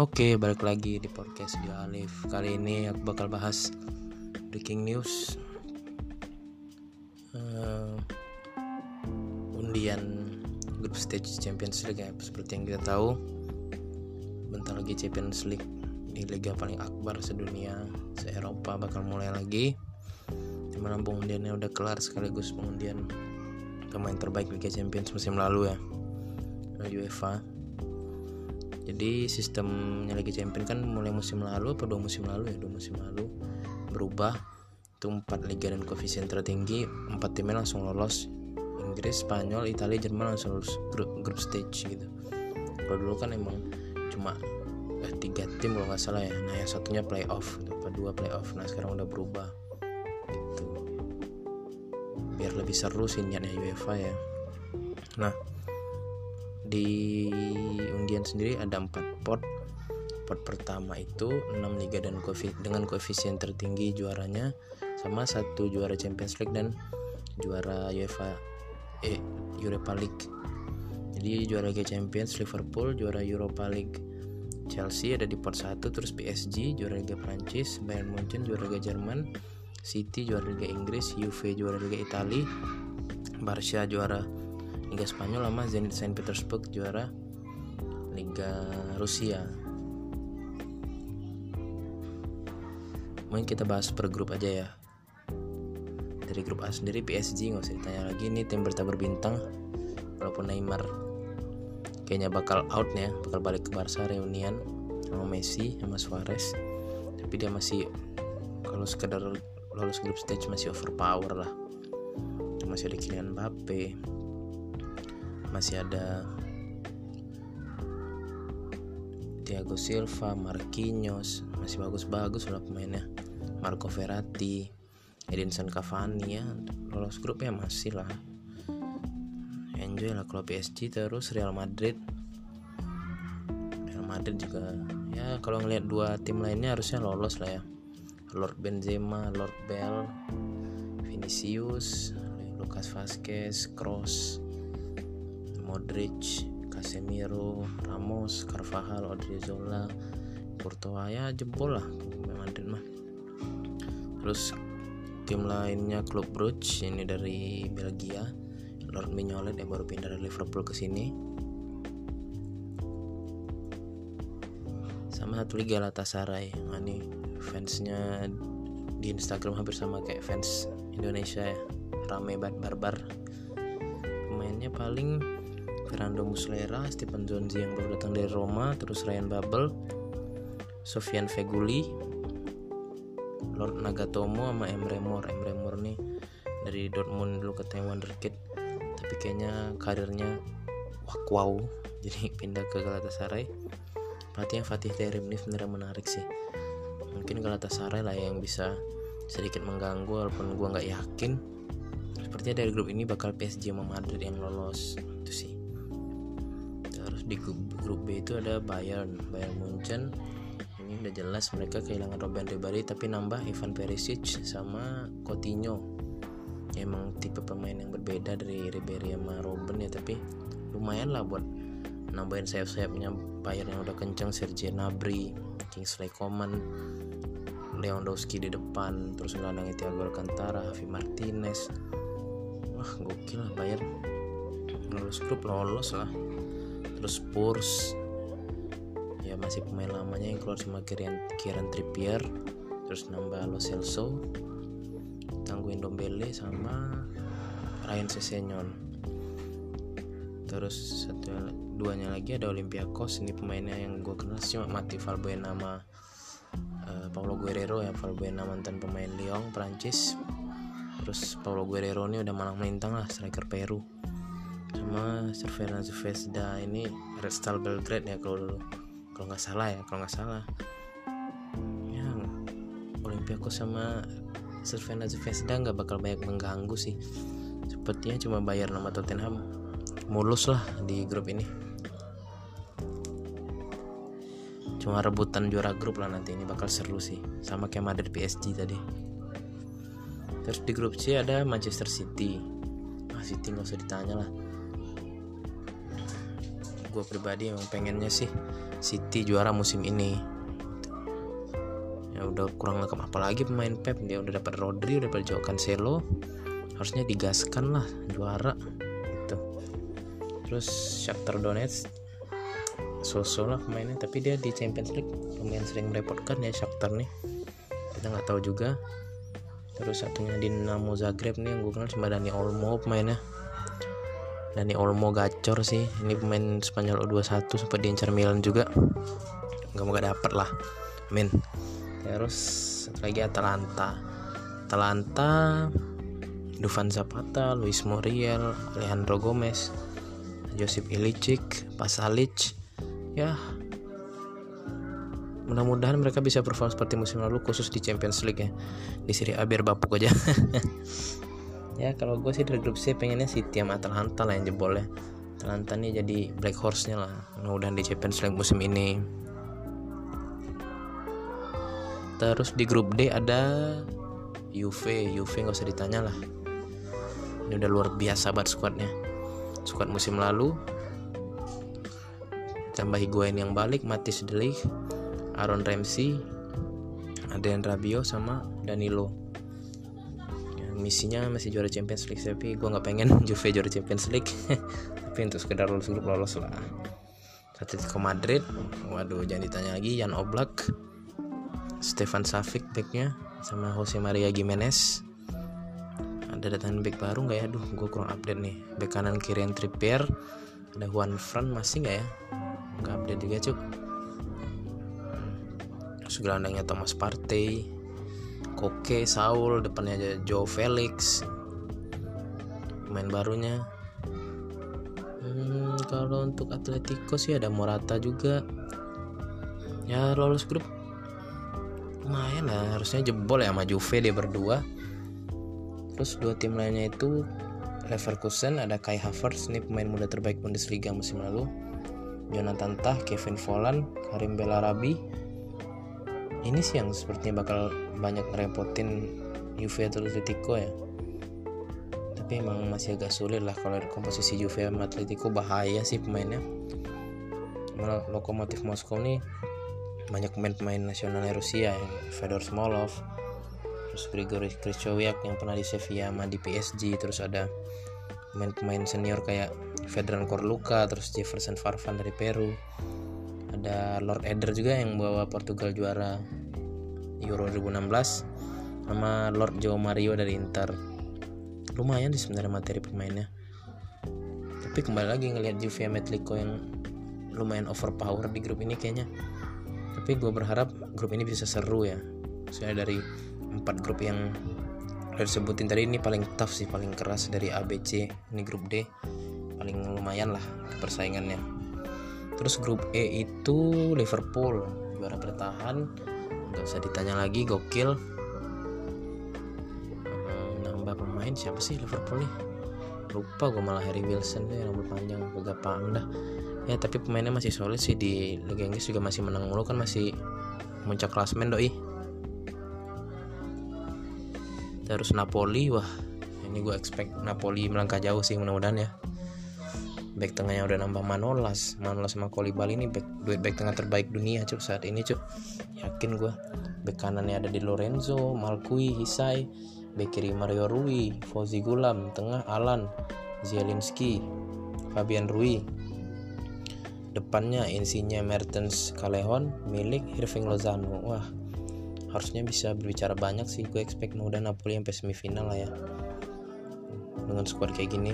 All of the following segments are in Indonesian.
Oke, balik lagi di podcast di Alif. Kali ini aku bakal bahas breaking news uh, undian grup stage Champions League ya. Seperti yang kita tahu, bentar lagi Champions League di liga paling akbar sedunia, se-Eropa bakal mulai lagi. Di mana pengundiannya udah kelar sekaligus pengundian pemain terbaik Liga Champions musim lalu ya, UEFA jadi sistemnya Liga Champions kan mulai musim lalu apa dua musim lalu ya? Dua musim lalu berubah. Itu empat liga dan koefisien tertinggi empat timnya langsung lolos. Inggris Spanyol Italia Jerman langsung lolos grup, grup stage gitu. Kalau dulu kan emang cuma eh, tiga tim kalau nggak salah ya. Nah yang satunya playoff apa dua playoff. Nah sekarang udah berubah gitu. Biar lebih seru sih niatnya UEFA ya. Nah di undian sendiri ada empat pot. Pot pertama itu 6 liga dan dengan koefisien tertinggi juaranya sama satu juara Champions League dan juara UEFA eh Europa League. Jadi juara Liga Champions Liverpool juara Europa League Chelsea ada di pot 1 terus PSG juara Liga Prancis Bayern Munchen juara Liga Jerman City juara Liga Inggris Juve juara Liga Italia Barca juara Liga Spanyol sama Zenit Saint Petersburg juara Liga Rusia. Mungkin kita bahas per grup aja ya. Dari grup A sendiri PSG nggak usah ditanya lagi. Ini tim berita berbintang walaupun Neymar kayaknya bakal out ya bakal balik ke Barca reunian sama Messi sama Suarez. Tapi dia masih kalau sekedar lolos grup stage masih overpower lah. Masih ada Kylian Mbappe masih ada Thiago Silva, Marquinhos masih bagus-bagus lah pemainnya. Marco Verratti, Edinson Cavani ya lolos grup ya masih lah. Enjoy lah kalau PSG terus Real Madrid. Real Madrid juga ya kalau ngelihat dua tim lainnya harusnya lolos lah ya. Lord Benzema, Lord Bell, Vinicius, Lucas Vazquez, Kroos, Modric, Casemiro, Ramos, Carvajal, Odriozola, Courtois ya jempol lah Madrid mah. Terus tim lainnya klub Brugge ini dari Belgia, Lord Mignolet yang baru pindah dari Liverpool ke sini. Sama satu lagi Galatasaray. Nah, ini fansnya di Instagram hampir sama kayak fans Indonesia ya. Rame banget barbar. Pemainnya paling Fernando Muslera, Stephen Zonzi yang baru datang dari Roma, terus Ryan Babel, Sofian Feguli, Lord Nagatomo sama Emre Mor. Emre Mor nih dari Dortmund dulu ke Taiwan Wonderkid, tapi kayaknya karirnya wak wow, jadi pindah ke Galatasaray. Pelatihnya Fatih Terim ini sebenarnya menarik sih. Mungkin Galatasaray lah yang bisa sedikit mengganggu walaupun gue nggak yakin. Sepertinya dari grup ini bakal PSG sama Madrid yang lolos itu sih di grup, grup B itu ada Bayern Bayern Munchen. Ini udah jelas mereka kehilangan Robben Ribery tapi nambah Ivan Perisic sama Coutinho. Ya, emang tipe pemain yang berbeda dari Ribery sama Robben ya tapi lumayan lah buat nambahin sayap-sayapnya. Bayern yang udah kenceng Serge Gnabry Kingsley Coman Lewandowski di depan terus ngelandangi Thiago Alcantara Javi Martinez. Wah gokil lah Bayern. Lolos grup lolos lah terus Spurs. Ya masih pemain lamanya yang keluar sama Kieran, Kieran Trippier. Terus nambah Lo Celso. Tangguin Dombele sama Ryan Sessegnon. Terus satu duanya lagi ada Olympiakos. Ini pemainnya yang gue kenal sih Mati Valbuena nama uh, Paulo Guerrero ya. Valbuena mantan pemain Lyon Prancis terus Paulo Guerrero ini udah malang melintang lah striker Peru sama Cervena Zvezda ini Red Star Belgrade ya kalau kalau nggak salah ya kalau nggak salah. Ya Olympiakos sama Cervena Zvezda nggak bakal banyak mengganggu sih. Sepertinya cuma bayar nama Tottenham. Mulus lah di grup ini. Cuma rebutan juara grup lah nanti ini bakal seru sih. Sama kayak Madrid PSG tadi. Terus di grup C ada Manchester City. Ah City nggak usah ditanya lah gue pribadi emang pengennya sih City juara musim ini. Ya udah kurang lengkap apalagi pemain Pep dia udah dapat Rodri udah dapat Joao Cancelo. Harusnya digaskan lah juara. Gitu. Terus Shakhtar Donetsk sosok lah pemainnya. Tapi dia di Champions League lumayan sering merepotkan ya Shakhtar nih. Kita nggak tahu juga. Terus satunya di Dinamo Zagreb nih yang gue kenal cuma Dani Olmo pemainnya Dani Olmo gacor sih. Ini pemain Spanyol U21 sempat diincar Milan juga. Nggak mau gak dapet lah. Min terus lagi Atalanta. Atalanta Dufan Zapata, Luis Muriel, Alejandro Gomez, Josip Ilicic, Pasalic, ya mudah-mudahan mereka bisa perform seperti musim lalu khusus di Champions League ya. Di Serie A biar bapuk aja ya kalau gue sih dari grup C pengennya City sama Atalanta lah yang jebol ya. Atalanta nih jadi black horse nya lah. Mudah-mudahan di Champions League musim ini. Terus di grup D ada Juve. Juve nggak usah ditanya lah. Ini udah luar biasa banget squadnya. Squad musim lalu. Tambah Higuain yang balik Matis Delik Aaron Ramsey Adrian Rabiot sama Danilo misinya masih juara Champions League tapi gue nggak pengen Juve juara Champions League. Tapi untuk sekedar lolos grup lolos lah. Atletico Madrid waduh jangan ditanya lagi Jan Oblak Stefan Savic backnya sama Jose Maria Gimenez ada datang back baru nggak ya? Aduh gue kurang update nih. Back kanan kiri Trippier ada Juan Fran masih nggak ya? Nggak update juga cuk. Terus gelandangnya Thomas Partey Koke Saul depannya aja Joe Felix. Pemain barunya. Hmm, kalau untuk Atletico sih ada Morata juga. Ya lolos grup. Lumayan lah harusnya jebol ya sama Juve dia berdua. Terus dua tim lainnya itu Leverkusen ada Kai Havertz ini pemain muda terbaik Bundesliga musim lalu. Jonathan Tah, Kevin Volland, Karim Belarabi. Ini sih yang sepertinya bakal banyak ngerepotin Juve atau Atletico ya. Tapi emang masih agak sulit lah kalau komposisi Juve sama Atletico bahaya sih pemainnya. Malah Lokomotif Moskow nih banyak pemain-pemain nasionalnya Rusia ya. Fedor Smolov, terus Grigory Krychowiak yang pernah di Sevilla sama di PSG, terus ada pemain-pemain senior kayak Fedran Korluka terus Jefferson Farfan dari Peru ada Lord Eder juga yang bawa Portugal juara Euro 2016 sama Lord Joe Mario dari Inter. Lumayan sih sebenarnya materi pemainnya. Tapi kembali lagi ngelihat Juve Atletico yang lumayan overpower di grup ini kayaknya. Tapi gue berharap grup ini bisa seru ya. Saya dari empat grup yang udah disebutin tadi ini paling tough sih paling keras dari ABC ini grup D paling lumayan lah persaingannya. Terus grup E itu Liverpool juara bertahan nggak usah ditanya lagi gokil. Hmm, nambah pemain siapa sih Liverpool nih? Lupa gue malah Harry Wilson deh rambut panjang agak dah. Ya tapi pemainnya masih solid sih di Liga Inggris juga masih menang mulu kan masih muncak klasmen doi. Terus Napoli wah ini gue expect Napoli melangkah jauh sih mudah-mudahan ya. Back tengahnya udah nambah Manolas Manolas sama Kolibali ini back duet back tengah terbaik dunia cuk saat ini cuk yakin gue back kanannya ada di Lorenzo Malkui Hisai back kiri Mario Rui Fauzi Gulam tengah Alan Zielinski Fabian Rui. Depannya insinya Mertens Callejon milik Irving Lozano. Wah harusnya bisa berbicara banyak sih. Gue expect mudah Napoli sampai semifinal lah ya. Dengan squad kayak gini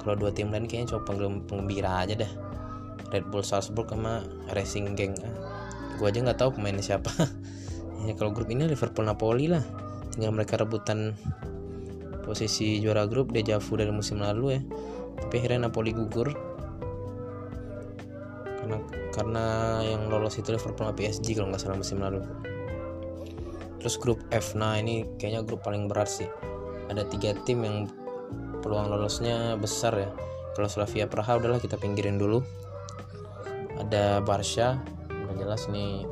kalau dua tim lain kayaknya coba penggembira aja dah. Red Bull Salzburg sama Racing Gang gue aja nggak tahu pemainnya siapa. Ya kalau grup ini Liverpool Napoli lah. Tinggal mereka rebutan posisi juara grup dejavu dari musim lalu ya. Tapi akhirnya Napoli gugur. Karena karena yang lolos itu Liverpool PSG kalau nggak salah musim lalu. Terus grup F nah ini kayaknya grup paling berat sih. Ada tiga tim yang peluang lolosnya besar ya. Kalau Slavia Praha udahlah kita pinggirin dulu. Ada Barca jelas nih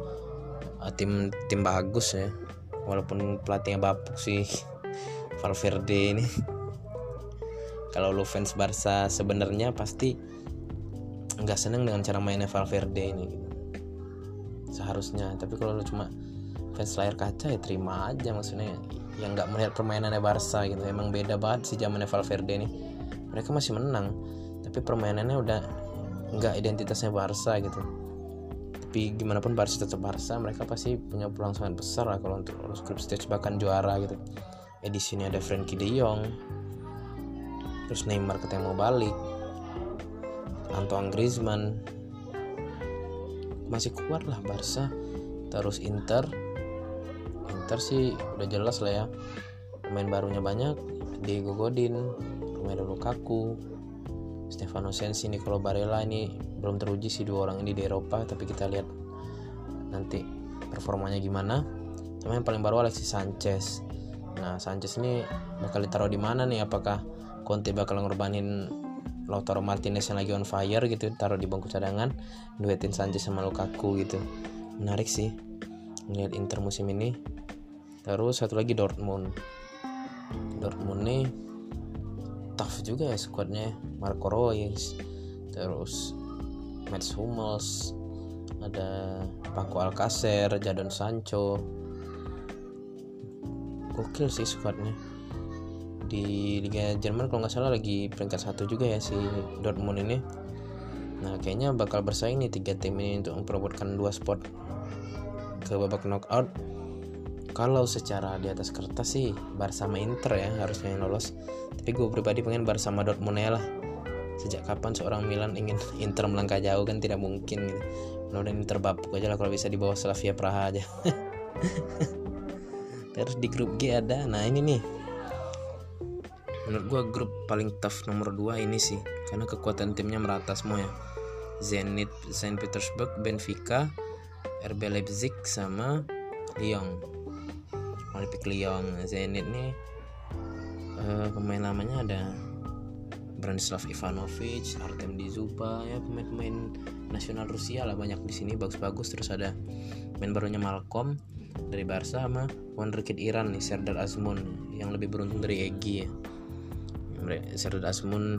ah, tim tim bagus ya. Walaupun pelatihnya bapuk sih Valverde ini. Kalau lu fans Barca sebenarnya pasti nggak seneng dengan cara mainnya Valverde ini. Seharusnya. Tapi kalau lu cuma fans layar kaca ya terima aja maksudnya. Yang nggak melihat permainannya Barca gitu. Emang beda banget sih zamannya Valverde ini. Mereka masih menang tapi permainannya udah nggak identitasnya Barca gitu tapi gimana pun Barca tetap Barca mereka pasti punya peluang sangat besar lah kalau untuk lolos group stage bahkan juara gitu. Edisi ini ada Frankie De Jong terus Neymar ketemu balik Antoine Griezmann. Masih kuat lah Barca. Terus Inter. Inter sih udah jelas lah ya pemain barunya banyak. Diego Godin Romelu Lukaku Stefano Sensi Nicolo Barella ini belum teruji sih dua orang ini di Eropa tapi kita lihat nanti performanya gimana. Sama yang paling baru Alexis Sanchez. Nah Sanchez ini bakal ditaruh di mana nih? Apakah Conte bakal ngorbanin Lautaro Martinez yang lagi on fire gitu taruh di bangku cadangan duetin Sanchez sama Lukaku gitu. Menarik sih melihat Inter musim ini. Terus satu lagi Dortmund. Dortmund nih tough juga ya squadnya. Marco Reus. Terus Mats Hummels ada Paco Alcacer Jadon Sancho. Gokil sih squadnya. Di Liga Jerman kalau nggak salah lagi peringkat satu juga ya si Dortmund ini. Nah kayaknya bakal bersaing nih tiga tim ini untuk memperebutkan dua spot ke babak knockout. Kalau secara di atas kertas sih Bar sama Inter ya harusnya yang lolos. Tapi gue pribadi pengen Bar sama Dortmund ya lah sejak kapan seorang Milan ingin Inter melangkah jauh? Kan tidak mungkin gitu. Mudah Inter bapuk aja lah kalau bisa di bawah Slavia Praha aja. Terus di grup G ada. Nah ini nih. Menurut gue grup paling tough nomor 2 ini sih. Karena kekuatan timnya merata semua ya. Zenit Saint Petersburg Benfica RB Leipzig sama Lyon. Olympic Lyon. Zenit nih uh, pemain lamanya ada Branislav Ivanovic, Artem Dizuba ya pemain-pemain nasional Rusia lah banyak di sini bagus-bagus. Terus ada pemain barunya Malcolm dari Barca sama wonderkid Iran nih Serdar Azmoun yang lebih beruntung dari Egi ya. Serdar Azmoun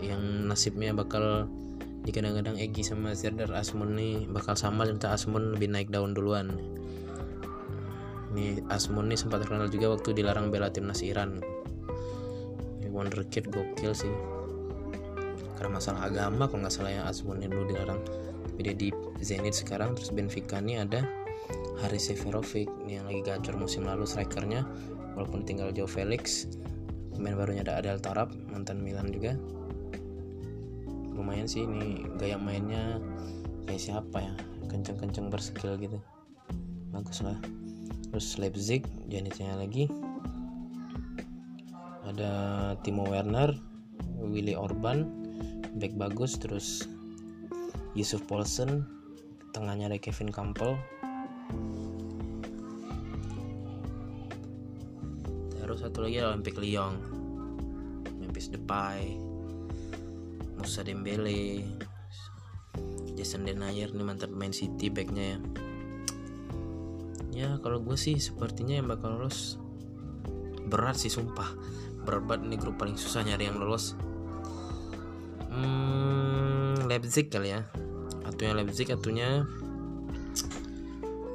yang nasibnya bakal di kadang-kadang Egi sama Serdar Azmoun nih bakal sama minta Azmoun lebih naik daun duluan. Ini Asmun nih sempat terkenal juga waktu dilarang bela timnas Iran wonderkid gokil sih. Karena masalah agama kalau nggak salah ya Asmun dulu dilarang. Tapi di Zenit sekarang terus Benfica nih ada Haris Seferovic nih yang lagi gacor musim lalu strikernya. Walaupun tinggal jauh Felix pemain barunya ada Adel Tarap mantan Milan juga. Lumayan sih ini gaya mainnya kayak siapa ya kenceng-kenceng berskill gitu. Bagus lah. Terus Leipzig jenisnya lagi ada Timo Werner Willy Orban back bagus terus Yusuf Paulsen tengahnya ada Kevin Campbell. Terus satu lagi ada Olympic Lyon Memphis Depay Musa Dembele Jason Denayer nih mantan main City backnya ya. Ya kalau gue sih sepertinya yang bakal lolos berat sih sumpah berat ini grup paling susah nyari yang lolos. Hmm, Leipzig kali ya. Atunya Leipzig atunya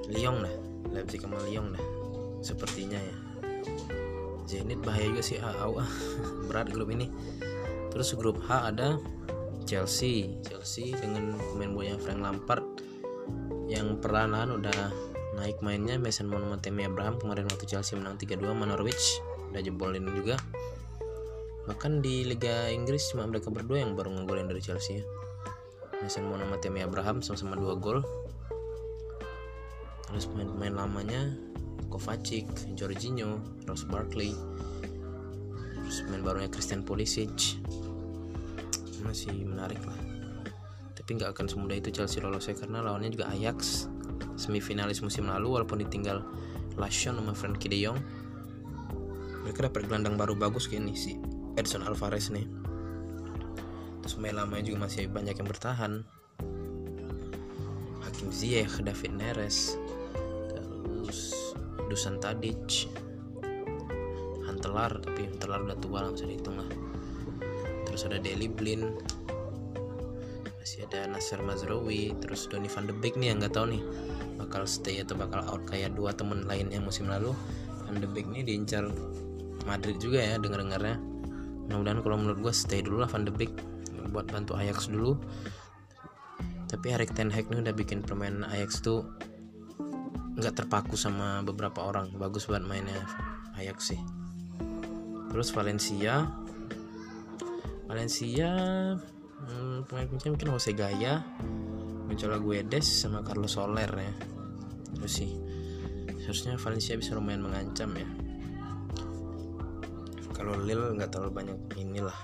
Lyon dah. Leipzig sama Lyon dah sepertinya ya. Zenit bahaya juga sih AAU berat grup ini. Terus grup H ada Chelsea. Chelsea dengan pemain boya Frank Lampard yang perlahan udah naik mainnya. Mason Mount Abraham kemarin waktu Chelsea menang 3-2 sama Norwich. Udah jebolin juga bahkan di Liga Inggris cuma mereka berdua yang baru ngegolin dari Chelsea ya. Mason Mount sama Tammy Abraham sama-sama 2 gol. Terus pemain-pemain lamanya Kovacic, Jorginho, Ross Barkley. Terus pemain barunya Christian Pulisic. Masih menarik lah. Tapi nggak akan semudah itu Chelsea lolos ya karena lawannya juga Ajax. Semifinalis musim lalu walaupun ditinggal Lashon sama Frankie De Jong. Mereka dapat gelandang baru bagus kayak ini si Edson Alvarez nih. Terus pemain lamanya juga masih banyak yang bertahan. Hakim Ziyech, David Neres terus Dusan Tadic. Hantelar tapi Hantelar udah tua lah bisa dihitung lah. Terus ada Deli Blin masih ada Nasser Mazraoui terus Donny van de Beek nih yang nggak tahu nih bakal stay atau bakal out. Kayak dua temen lainnya musim lalu van de Beek nih diincar Madrid juga ya dengar dengarnya mudah-mudahan kalau menurut gue stay dulu lah van de Beek. Buat bantu Ajax dulu. Tapi Erik Ten Hag nih udah bikin permainan Ajax tuh nggak terpaku sama beberapa orang. Bagus buat mainnya Ajax sih. Terus Valencia. Valencia hmm, pemain kunci mungkin Jose Gaya mencoba Guedes sama Carlos Soler ya. Terus sih. Seharusnya Valencia bisa lumayan mengancam ya kalau Lille nggak terlalu banyak inilah.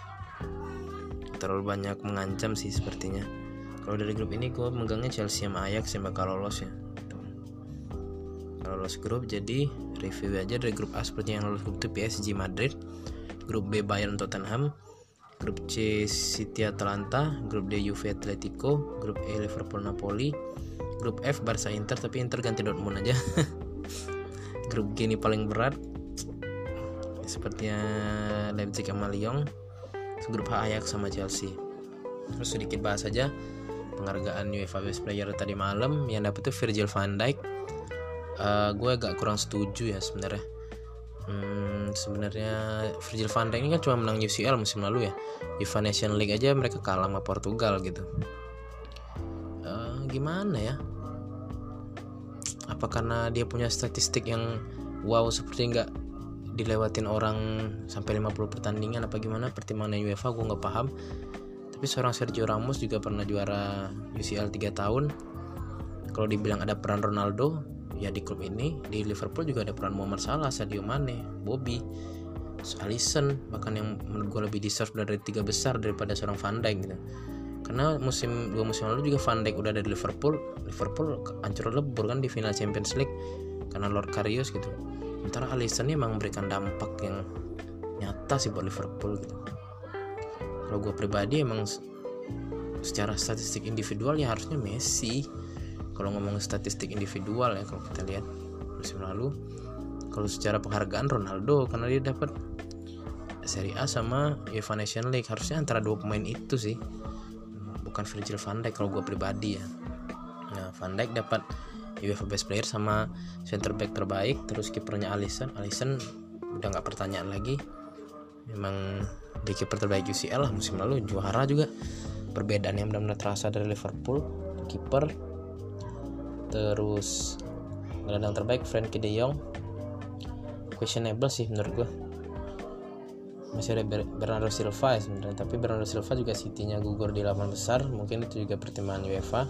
Terlalu banyak mengancam sih sepertinya. Kalau dari grup ini gue megangnya Chelsea sama Ajax yang bakal lolos ya. Lolos grup jadi review aja dari grup A seperti yang lolos grup itu PSG Madrid grup B Bayern Tottenham grup C City Atalanta grup D Juve Atletico grup E Liverpool Napoli grup F Barca Inter tapi Inter ganti Dortmund aja. Grup G ini paling berat sepertinya Leipzig sama Lyon grup H Ajax sama Chelsea. Terus sedikit bahas saja penghargaan UEFA Best Player tadi malam. Yang dapet itu Virgil van Dijk. Uh, gue agak kurang setuju ya sebenarnya. Hmm, sebenarnya Virgil van Dijk ini kan cuma menang UCL musim lalu ya. UEFA Nation League aja mereka kalah sama Portugal gitu. Uh, gimana ya? Apa karena dia punya statistik yang wow seperti nggak dilewatin orang sampai 50 pertandingan apa gimana pertimbangan UEFA gue nggak paham. Tapi seorang Sergio Ramos juga pernah juara UCL 3 tahun. Kalau dibilang ada peran Ronaldo ya di klub ini di Liverpool juga ada peran Muhammad Salah, Sadio Mane, Bobby, Alisson bahkan yang menurut gue lebih deserve dari tiga besar daripada seorang Van Dijk gitu. Karena musim dua musim lalu juga Van Dijk udah ada di Liverpool Liverpool hancur lebur kan di final Champions League karena Lord Karius gitu sementara Alisson ini emang memberikan dampak yang nyata sih buat Liverpool gitu. Kalau gue pribadi emang secara statistik individual ya harusnya Messi. Kalau ngomong statistik individual ya kalau kita lihat musim lalu kalau secara penghargaan Ronaldo karena dia dapat Serie A sama UEFA Nation League harusnya antara dua pemain itu sih. Bukan Virgil van Dijk kalau gue pribadi ya. Nah Van Dijk dapat UEFA Best Player sama center back terbaik terus kipernya Alisson. Alisson udah nggak pertanyaan lagi. Memang di kiper terbaik UCL lah musim lalu juara juga. Perbedaan yang benar-benar terasa dari Liverpool kiper. Terus gelandang terbaik Frankie De Jong. Questionable sih menurut gue masih ada Bernardo Silva ya sebenarnya tapi Bernardo Silva juga City-nya gugur di lapan besar. Mungkin itu juga pertimbangan UEFA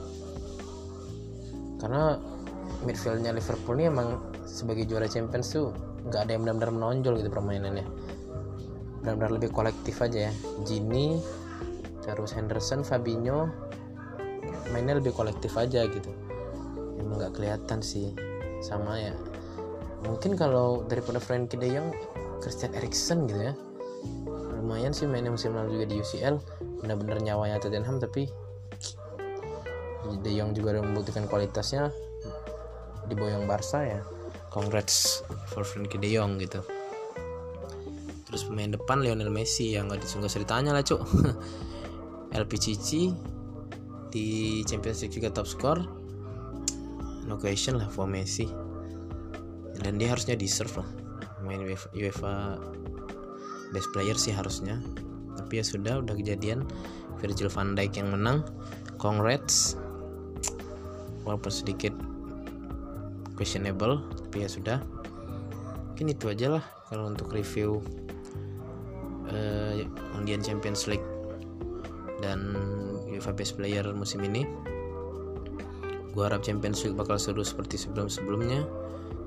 karena midfieldnya Liverpool ini emang sebagai juara Champions tuh nggak ada yang benar-benar menonjol gitu permainannya. Benar-benar lebih kolektif aja ya. Gini terus Henderson Fabinho mainnya lebih kolektif aja gitu. Emang nggak kelihatan sih. Sama ya. Mungkin kalau daripada Frankie De Jong Christian Eriksen gitu ya. Lumayan sih mainnya musim lalu juga di UCL benar-benar nyawanya Tottenham tapi De Jong juga udah membuktikan kualitasnya di boyong Barca ya. Congrats for Frankie De Jong gitu. Terus pemain depan Lionel Messi yang nggak disungguh ceritanya lah cuk. LPCC di Champions League juga top score no question lah for Messi. Dan dia harusnya deserve lah. Main UEFA best player sih harusnya. Tapi ya sudah udah kejadian. Virgil van Dijk yang menang. Congrats. Walaupun sedikit questionable tapi ya sudah. Mungkin itu aja lah kalau untuk review uh, undian Champions League dan UEFA Best Player musim ini. Gue harap Champions League bakal seru seperti sebelum-sebelumnya.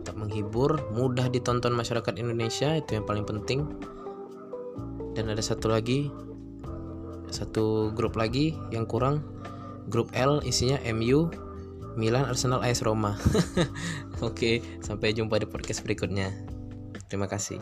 Tak menghibur mudah ditonton masyarakat Indonesia itu yang paling penting. Dan ada satu lagi satu grup lagi yang kurang. Grup L isinya MU Milan, Arsenal, AS Roma. Oke, sampai jumpa di podcast berikutnya. Terima kasih.